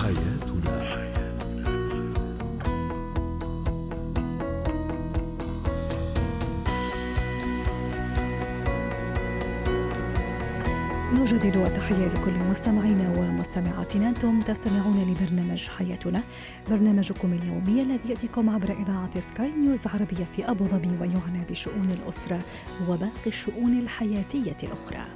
حياتنا. نجدد التحية لكل مستمعينا ومستمعاتنا. أنتم تستمعون لبرنامج حياتنا برنامجكم اليومي الذي يأتيكم عبر إذاعة سكاي نيوز عربية في أبو ظبي ويعنى بشؤون الأسرة وباقي الشؤون الحياتية الأخرى.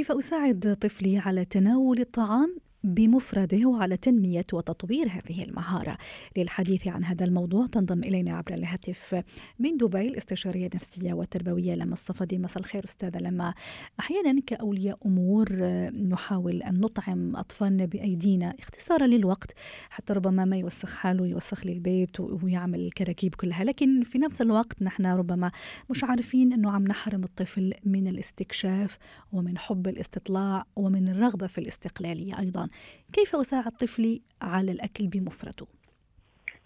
كيف أساعد طفلي على تناول الطعام؟ بمفرده وعلى تنمية وتطوير هذه المهارة. للحديث عن هذا الموضوع تنضم إلينا عبر الهاتف من دبي الاستشارية النفسية والتربوية لما الصفدي. مساء الخير أستاذة لما. أحيانا كأولياء أمور نحاول أن نطعم أطفالنا بأيدينا اختصارا للوقت حتى ربما ما يوسخ حاله يوسخ لي البيت ويعمل الكراكيب كلها. لكن في نفس الوقت نحن ربما مش عارفين أنه عم نحرم الطفل من الاستكشاف ومن حب الاستطلاع ومن الرغبة في الاستقلالية أيضا. كيف أساعد طفلي على الأكل بمفرده؟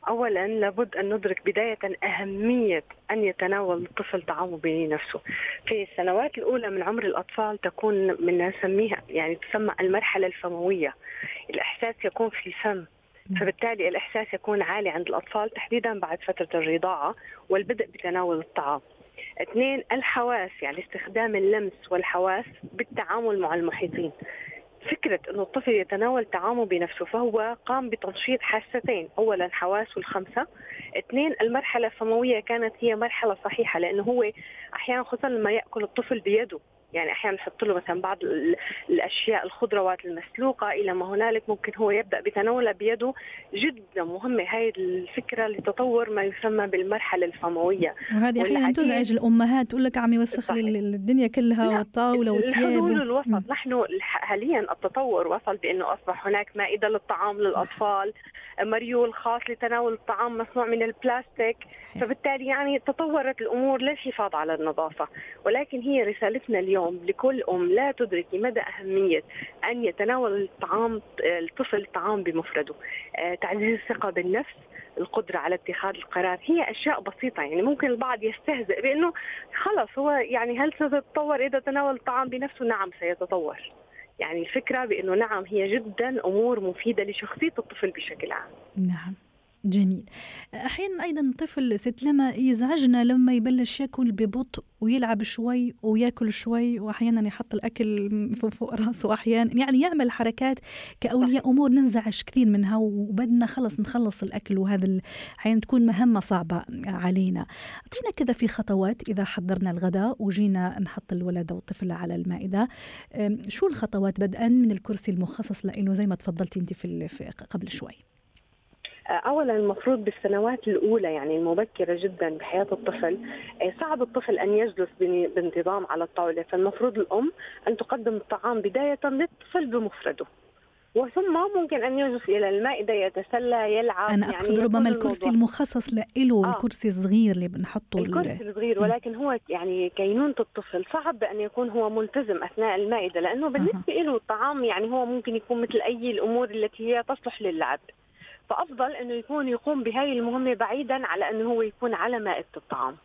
اولا لابد أن ندرك بداية أهمية أن يتناول الطفل طعامه بنفسه. في السنوات الأولى من عمر الأطفال تكون من نسميها يعني تسمى المرحلة الفموية. الإحساس يكون في الفم فبالتالي الإحساس يكون عالي عند الأطفال تحديدا بعد فترة الرضاعة والبدء بتناول الطعام. اثنين الحواس يعني استخدام اللمس والحواس بالتعامل مع المحيطين فكرة أنه الطفل يتناول طعامه بنفسه فهو قام بتنشيط حاستين. أولا حواسه الخمسة. اثنين المرحلة الفموية كانت هي مرحلة صحيحة لأنه هو أحيانا خصوصا لما يأكل الطفل بيده. يعني أحيانا نحط له مثلا بعض الأشياء الخضروات المسلوقة إلى ما هنالك ممكن هو يبدأ بتناولها بيده. جدا مهمة هاي الفكرة لتطور ما يسمى بالمرحلة الفموية. وهذه أحيانا تزعج الأمهات تقول لك عم يوسخ لي الدنيا كلها والطاولة والثياب الوسط نحن حاليا التطور وصل بأنه أصبح هناك مائدة للطعام للأطفال مريول خاص لتناول الطعام مصنوع من البلاستيك. فبالتالي يعني تطورت الأمور للحفاظ على النظافة. ولكن هي رسالتنا اليوم لكل أم لا تدركي مدى أهمية أن يتناول الطعام الطفل الطعام بمفرده. آه، تعزيز الثقة بالنفس القدرة على اتخاذ القرار هي أشياء بسيطة. يعني ممكن البعض يستهزئ بأنه خلص هو يعني هل سيتطور إذا تناول الطعام بنفسه؟ نعم سيتطور. يعني الفكرة بأنه نعم هي جدا أمور مفيدة لشخصية الطفل بشكل عام. نعم. جميل. أحيانا أيضا طفل ست لما يزعجنا لما يبلش يأكل ببطء ويلعب شوي ويأكل شوي وأحيانا يحط الأكل فوق رأسه أحيانا يعني يعمل حركات كأولياء أمور ننزعج كثير منها وبدنا خلص نخلص الأكل وهذا أحيانا تكون مهمة صعبة علينا. أعطينا كذا في خطوات إذا حضرنا الغداء وجينا نحط الولد أو الطفل على المائدة. شو الخطوات بدءا من الكرسي المخصص له زي ما تفضلتي أنت في قبل شوي؟ اولا المفروض بالسنوات الأولى يعني المبكرة جدا بحياة الطفل آه، صعب الطفل أن يجلس بانتظام على الطاولة. فالمفروض الأم أن تقدم الطعام بداية للطفل بمفرده. وثم ممكن أن يجلس إلى المائده يتسلى يلعب أنا أقصد يعني ربما الكرسي المخصص له آه. الكرسي الصغير اللي بنحطه الكرسي الصغير ولكن هو يعني كينونة الطفل. صعب أن يكون هو ملتزم أثناء المائدة لأنه بالنسبة آه. له الطعام يعني هو ممكن يكون مثل أي الأمور التي هي تصلح للعب فأفضل إنه يكون يقوم بهاي المهمة بعيدا على إنه هو يكون على مائدة الطعام.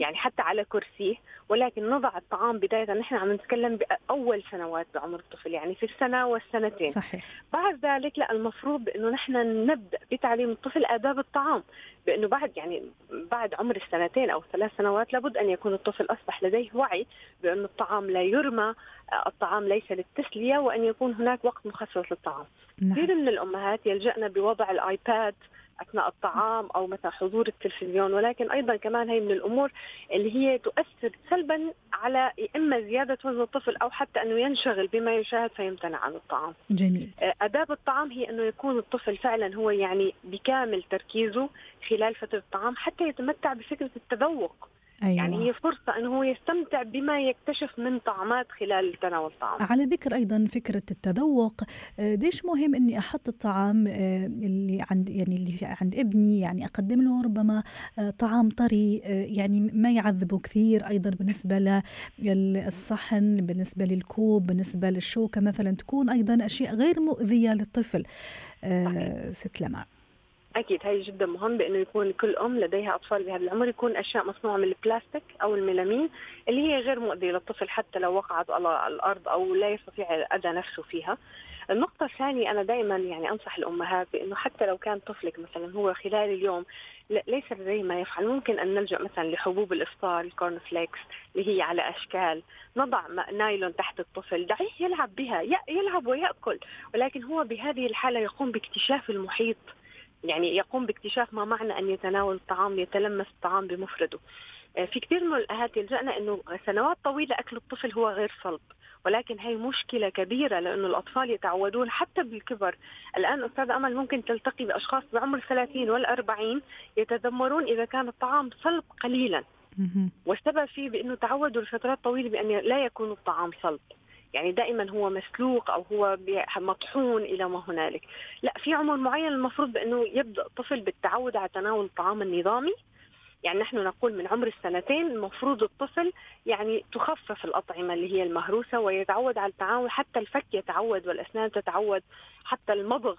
يعني حتى على كرسيه ولكن نضع الطعام بداية. نحن عم نتكلم بأول سنوات بعمر الطفل يعني في السنة والسنتين. صحيح. بعد ذلك لا المفروض أنه نحن نبدأ بتعليم الطفل آداب الطعام. بأنه بعد يعني بعد عمر السنتين أو ثلاث سنوات لابد أن يكون الطفل أصبح لديه وعي بأن الطعام لا يرمى الطعام ليس للتسلية وأن يكون هناك وقت مخصص للطعام. كثير من الأمهات يلجأن بوضع الآيباد أثناء الطعام أو مثلا حضور التلفزيون ولكن أيضا كمان هي من الأمور اللي هي تؤثر سلبا على إما زيادة وزن الطفل أو حتى أنه ينشغل بما يشاهد فيمتنع عن الطعام. جميل. آه، أداب الطعام هي أنه يكون الطفل فعلا هو يعني بكامل تركيزه خلال فترة الطعام حتى يتمتع بفكرة التذوق. أيوة. يعني هي فرصة أنه هو يستمتع بما يكتشف من طعمات خلال تناول الطعام. على ذكر أيضا فكرة التذوق ليش آه، مهم أني أحط الطعام آه، اللي عند يعني اللي عند ابني؟ يعني أقدم له ربما آه، طعام طري يعني ما يعذبه كثير أيضا بالنسبة للصحن بالنسبة للكوب بالنسبة للشوكة مثلا تكون أيضا أشياء غير مؤذية للطفل ست لمع أكيد هي جدا مهم بأنه يكون كل أم لديها أطفال بهذا العمر يكون أشياء مصنوعة من البلاستيك أو الميلامين اللي هي غير مؤذية للطفل حتى لو وقعت على الأرض أو لا يستطيع اذى نفسه فيها. النقطة الثانية أنا دائما يعني أنصح الأمهات بأنه حتى لو كان طفلك مثلا هو خلال اليوم ليس لديه ما يفعل. ممكن أن نلجأ مثلا لحبوب الإفطار ال corn flakes اللي هي على أشكال. نضع نايلون تحت الطفل دعيه يلعب بها يلعب ويأكل. ولكن هو بهذه الحالة يقوم باكتشاف المحيط. يعني يقوم باكتشاف ما معنى أن يتناول الطعام يتلمس الطعام بمفرده. آه، في كثير من الأمهات يلجأن أنه سنوات طويلة أكل الطفل هو غير صلب. ولكن هي مشكلة كبيرة لأنه الأطفال يتعودون حتى بالكبر. الآن أستاذ أمل ممكن تلتقي بأشخاص بعمر 30 والأربعين يتذمرون إذا كان الطعام صلب قليلا. والسبب فيه بأنه تعودوا لفترات طويلة بأن لا يكون الطعام صلب. يعني دائما هو مسلوق أو هو مطحون إلى ما هنالك. لا في عمر معين المفروض بأنه يبدأ الطفل بالتعود على تناول الطعام النظامي. يعني نحن نقول من عمر السنتين المفروض الطفل يعني تخفف الأطعمة اللي هي المهروسة ويتعود على التعامل حتى الفك يتعود والأسنان تتعود حتى المضغ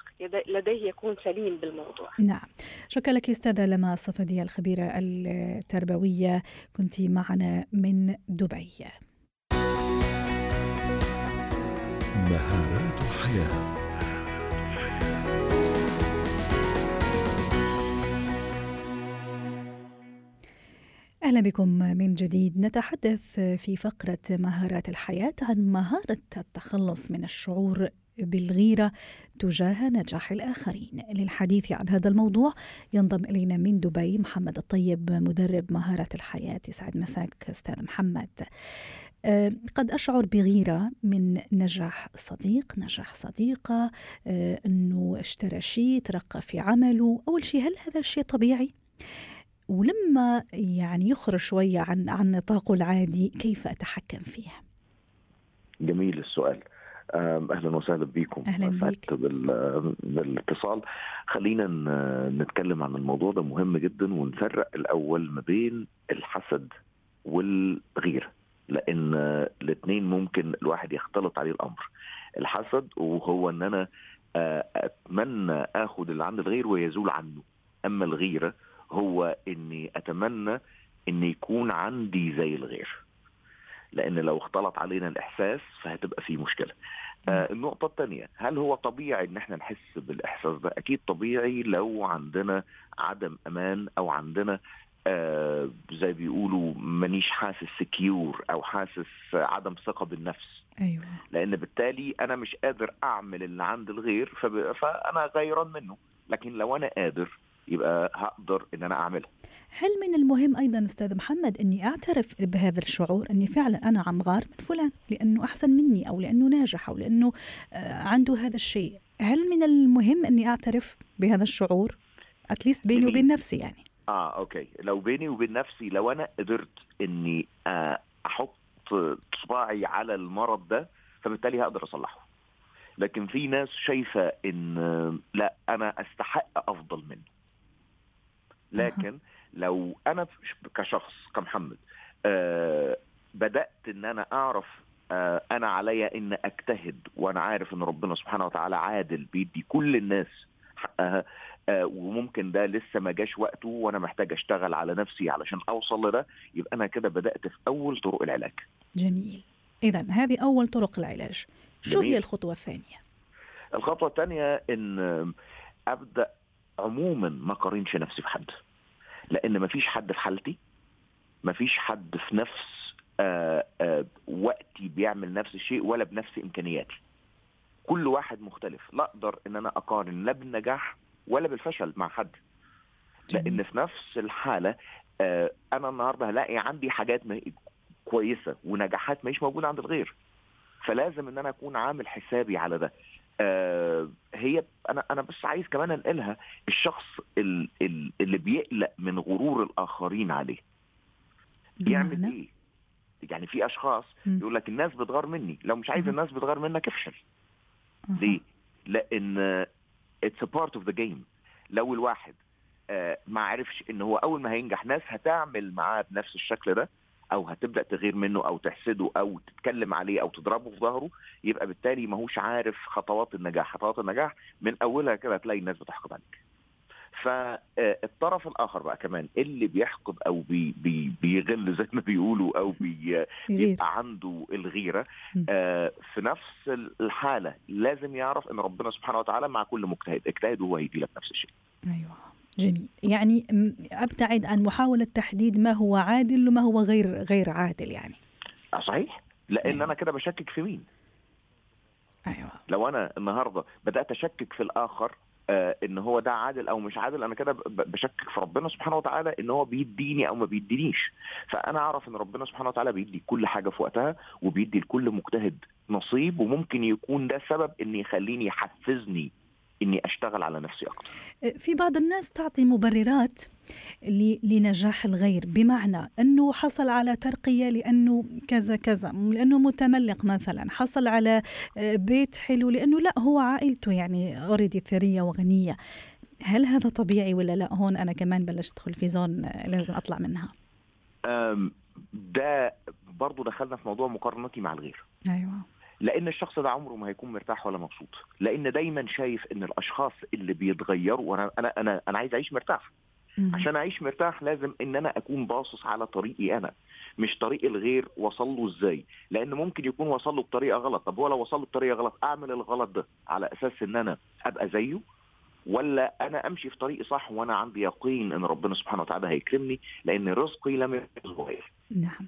لديه يكون سليم بالموضوع. نعم. شكرا لك أستاذة لما الصفدية الخبيرة التربوية. كنت معنا من دبي. مهارات حياة. أهلا بكم من جديد. نتحدث في فقرة مهارات الحياة عن مهارة التخلص من الشعور بالغيرة تجاه نجاح الآخرين. للحديث عن هذا الموضوع ينضم إلينا من دبي محمد الطيب مدرب مهارات الحياة. يسعد مساك أستاذ محمد. قد أشعر بغيرة من نجاح صديق نجاح صديقة آه، أنه اشترى شيء ترقى في عمله. أول شيء هل هذا الشيء طبيعي؟ ولما يعني يخرج شوية عن عن نطاقه العادي كيف أتحكم فيه؟ جميل السؤال. أهلا وسهلا بكم. أهلا بيك بالاتصال. خلينا نتكلم عن الموضوع ده مهم جدا ونفرق الأول ما بين الحسد والغيرة. لأن الاثنين ممكن الواحد يختلط عليه الأمر. الحسد وهو إن أنا آه، أتمنى اخذ اللي عند الغير ويزول عنه. أما الغيرة هو إني أتمنى إن يكون عندي زي الغير. لأن لو اختلط علينا الإحساس فهتبقى في مشكلة. آه النقطة الثانية هل هو طبيعي إن إحنا نحس بالإحساس ده؟ أكيد طبيعي لو عندنا عدم أمان أو عندنا آه زي بيقولوا مانيش حاسس secure أو حاسس عدم ثقة بالنفس. أيوه. لأن بالتالي أنا مش قادر أعمل اللي عند الغير فأنا غيران منه. لكن لو أنا قادر يبقى هقدر إن أنا أعملها. هل من المهم أيضا أستاذ محمد إني أعترف بهذا الشعور إني فعلا أنا عم غار من فلان لأنه أحسن مني أو لأنه ناجح أو لأنه آه، عنده هذا الشيء. هل من المهم إني أعترف بهذا الشعور؟ اتليست بيني وبين نفسي يعني. آه أوكي. لو بيني وبين نفسي لو أنا قدرت إني آه أحط صباعي على المرض ده فبالتالي هقدر أصلحه. لكن في ناس شايفة إن لا أنا أستحق أفضل منه. لكن لو أنا كشخص كمحمد آه بدأت إن أنا أعرف آه أنا عليا إن أجتهد وأنا عارف إن ربنا سبحانه وتعالى عادل بيدي كل الناس حقها وممكن ده لسه ما جاش وقته وأنا محتاج أشتغل على نفسي علشان أوصل لده يبقى أنا كده بدأت في أول طرق العلاج. جميل. اذا هذه أول طرق العلاج. شو هي الخطوة الثانية؟ الخطوة الثانية إن أبدأ عموما ما قارنش نفسي بحد. لأن ما فيش حد في حالتي ما فيش حد في نفس آآ آآ وقتي بيعمل نفس الشيء ولا بنفس إمكانياتي كل واحد مختلف لا أقدر إن أنا أقارن لا بالنجاح ولا بالفشل مع حد. لأن في نفس الحالة أنا النهارده هلاقي عندي حاجات كويسة ونجاحات مش موجودة عند الغير. فلازم إن أنا أكون عامل حسابي على ده. آه هي أنا أنا بس عايز كمان أنقلها الشخص اللي بيقلق من غرور الآخرين عليه. يعمل إيه؟ يعني في أشخاص يقول لك الناس بتغار مني. لو مش عايز الناس بتغار منك افشل. ليه؟ لأن it's part of the game لو الواحد آه ما عرفش إن هو أول ما هينجح ناس هتعمل معاه بنفس الشكل ده أو هتبدأ تغير منه أو تحسده أو تتكلم عليه أو تضربه في ظهره يبقى بالتالي ما هوش عارف خطوات النجاح. خطوات النجاح من أولها كده هتلاقي الناس بتحقد عليك. فالطرف الآخر بقى كمان اللي بيحقد أو بي بي بيغل زي ما بيقولوا أو بي بيبقى عنده الغيرة آه في نفس الحالة لازم يعرف إن ربنا سبحانه وتعالى مع كل مجتهد اجتهد وهو هيدي لك نفس الشيء. أيوه جميل. يعني أبتعد عن محاولة تحديد ما هو عادل وما هو غير غير عادل يعني. صحيح. لأن أيوة. أنا كده بشكك في مين؟ أيوه. لو أنا النهارده بدأت أشكك في الآخر آه إن هو ده عادل أو مش عادل أنا كده بشكك في ربنا سبحانه وتعالى إن هو بيديني أو ما بيدينيش. فأنا أعرف إن ربنا سبحانه وتعالى بيدي كل حاجة في وقتها وبيدي لكل مجتهد نصيب وممكن يكون ده سبب إن يخليني يحفزني إني أشتغل على نفسي أكتر. في بعض الناس تعطي مبررات لنجاح الغير. بمعنى أنه حصل على ترقية لأنه كذا كذا لأنه متملق مثلا حصل على بيت حلو لأنه لا هو عائلته يعني already ثرية وغنية. هل هذا طبيعي ولا لا؟ هون أنا كمان بلشت أدخل في zone لازم أطلع منها. ده برضو دخلنا في موضوع مقارنتي مع الغير. أيوه. لأن الشخص ده عمره ما هيكون مرتاح ولا مبسوط. لأن دايما شايف إن الأشخاص اللي بيتغيروا وأنا أنا أنا أنا عايز أعيش مرتاح. عشان أعيش مرتاح لازم إن أنا أكون باصص على طريقي أنا مش طريق الغير وصل له إزاي. لأن ممكن يكون وصل له بطريقة غلط. طب هو لو وصل له بطريقة غلط أعمل الغلط ده على أساس إن أنا أبقى زيه؟ ولا أنا أمشي في طريقي صح وأنا عندي يقين إن ربنا سبحانه وتعالى هيكرمني؟ لأن رزقي لم يتغير نعم.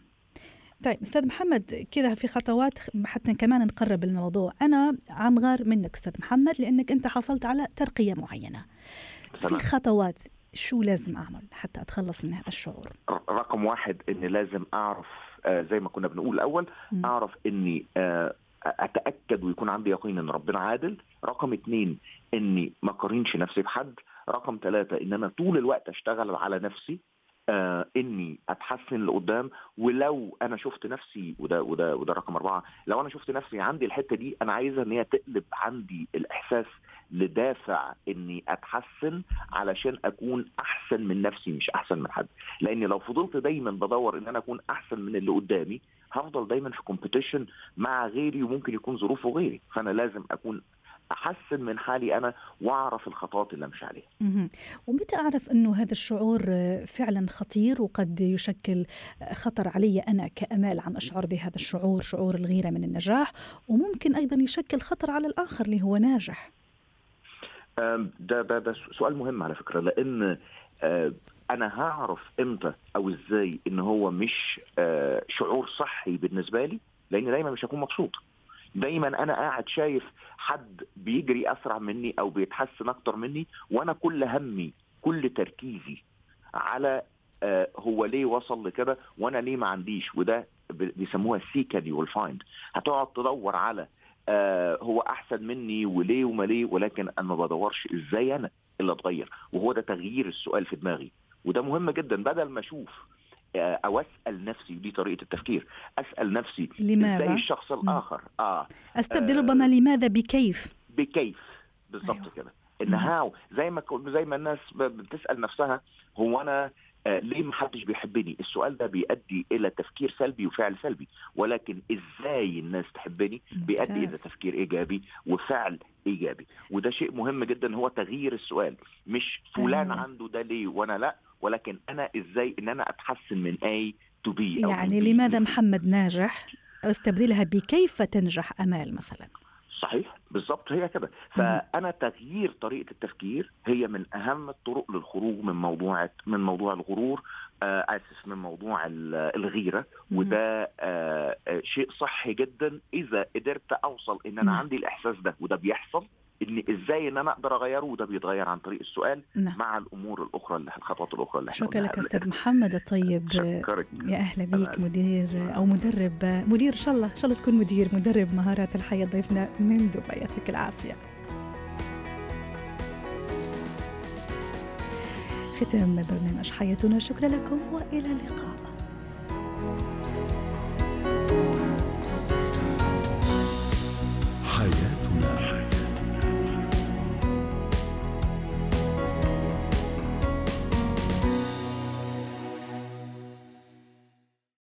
طيب أستاذ محمد كذا في خطوات حتى كمان نقرب الموضوع. أنا عم غار منك أستاذ محمد لأنك أنت حصلت على ترقية معينة. في خطوات شو لازم أعمل حتى أتخلص من هذا الشعور؟ رقم واحد إني لازم أعرف آه زي ما كنا بنقول الأول م. أعرف إني آه أتأكد ويكون عندي يقين إن ربنا عادل. رقم اثنين إني ما اقارنش نفسي بحد. رقم ثلاثة إن أنا طول الوقت أشتغل على نفسي آه إني أتحسن لقدام. ولو أنا شفت نفسي وده وده وده رقم أربعة لو أنا شفت نفسي عندي الحتة دي أنا عايزها إن هي تقلب عندي الإحساس لدافع إني أتحسن علشان أكون أحسن من نفسي مش أحسن من حد لأن لو فضلت دايما بدور إن أنا أكون أحسن من اللي قدامي هفضل دايما في كومبيتيشن مع غيري وممكن يكون ظروفه غيري فأنا لازم أكون أحسن من حالي أنا وأعرف الخطوات اللي أمشي عليها. ومتى أعرف إنه هذا الشعور فعلا خطير وقد يشكل خطر علي أنا كأمال عم أشعر بهذا الشعور شعور الغيرة من النجاح وممكن أيضا يشكل خطر على الآخر اللي هو ناجح. ده ده ده سؤال مهم على فكرة لأن أنا هعرف إمتى أو إزاي إن هو مش شعور صحي بالنسبة لي لأن دايما مش هكون مبسوط. دايما أنا قاعد شايف حد بيجري أسرع مني أو بيتحسن أكتر مني وأنا كل همي كل تركيزي على آه هو ليه وصل لكده وأنا ليه ما عنديش وده بيسموها السيكا دي والفايند هتقعد تدور على آه هو أحسن مني وليه وما ليه ولكن أنا ما بدورش إزاي أنا اللي أتغير. وهو ده تغيير السؤال في دماغي. وده مهم جدا. بدل ما أشوف أو أسأل نفسي دي طريقة التفكير أسأل نفسي لماذا؟ إزاي الشخص الآخر؟ آه. أستبدل ربما آه لماذا؟ بكيف؟ بكيف. بالظبط أيوه. كده. إن هاو زي ما زي ما الناس بتسأل نفسها هو أنا آه ليه ما حدش بيحبني؟ السؤال ده بيؤدي إلى تفكير سلبي وفعل سلبي. ولكن إزاي الناس تحبني؟ بيؤدي إلى تفكير إيجابي وفعل إيجابي. وده شيء مهم جدا هو تغيير السؤال. مش فلان. عنده ده ليه وأنا لأ ولكن أنا إزاي إن أنا أتحسن من A to B يعني لماذا محمد ناجح أستبدلها بكيف تنجح أمال مثلا؟ صحيح. بالظبط هي كده. فأنا تغيير طريقة التفكير هي من أهم الطرق للخروج من موضوع من موضوع الغرور آه آسف من موضوع الغيرة. وده آه شيء صحي جدا إذا قدرت أوصل إن أنا عندي الإحساس ده وده بيحصل. إن إزاي إن أنا أقدر أغيره؟ وده بيتغير عن طريق السؤال نعم. مع الأمور الأخرى اللي الخطوات الأخرى اللي شكرا لك أستاذ محمد الطيب. يا أهلا بيك مدير أو مدرب مدير إن شاء الله إن شاء الله تكون مدير مدرب مهارات الحياة ضيفنا من دبي. يعطيك العافية. ختام برنامج حياتنا. شكرا لكم وإلى اللقاء.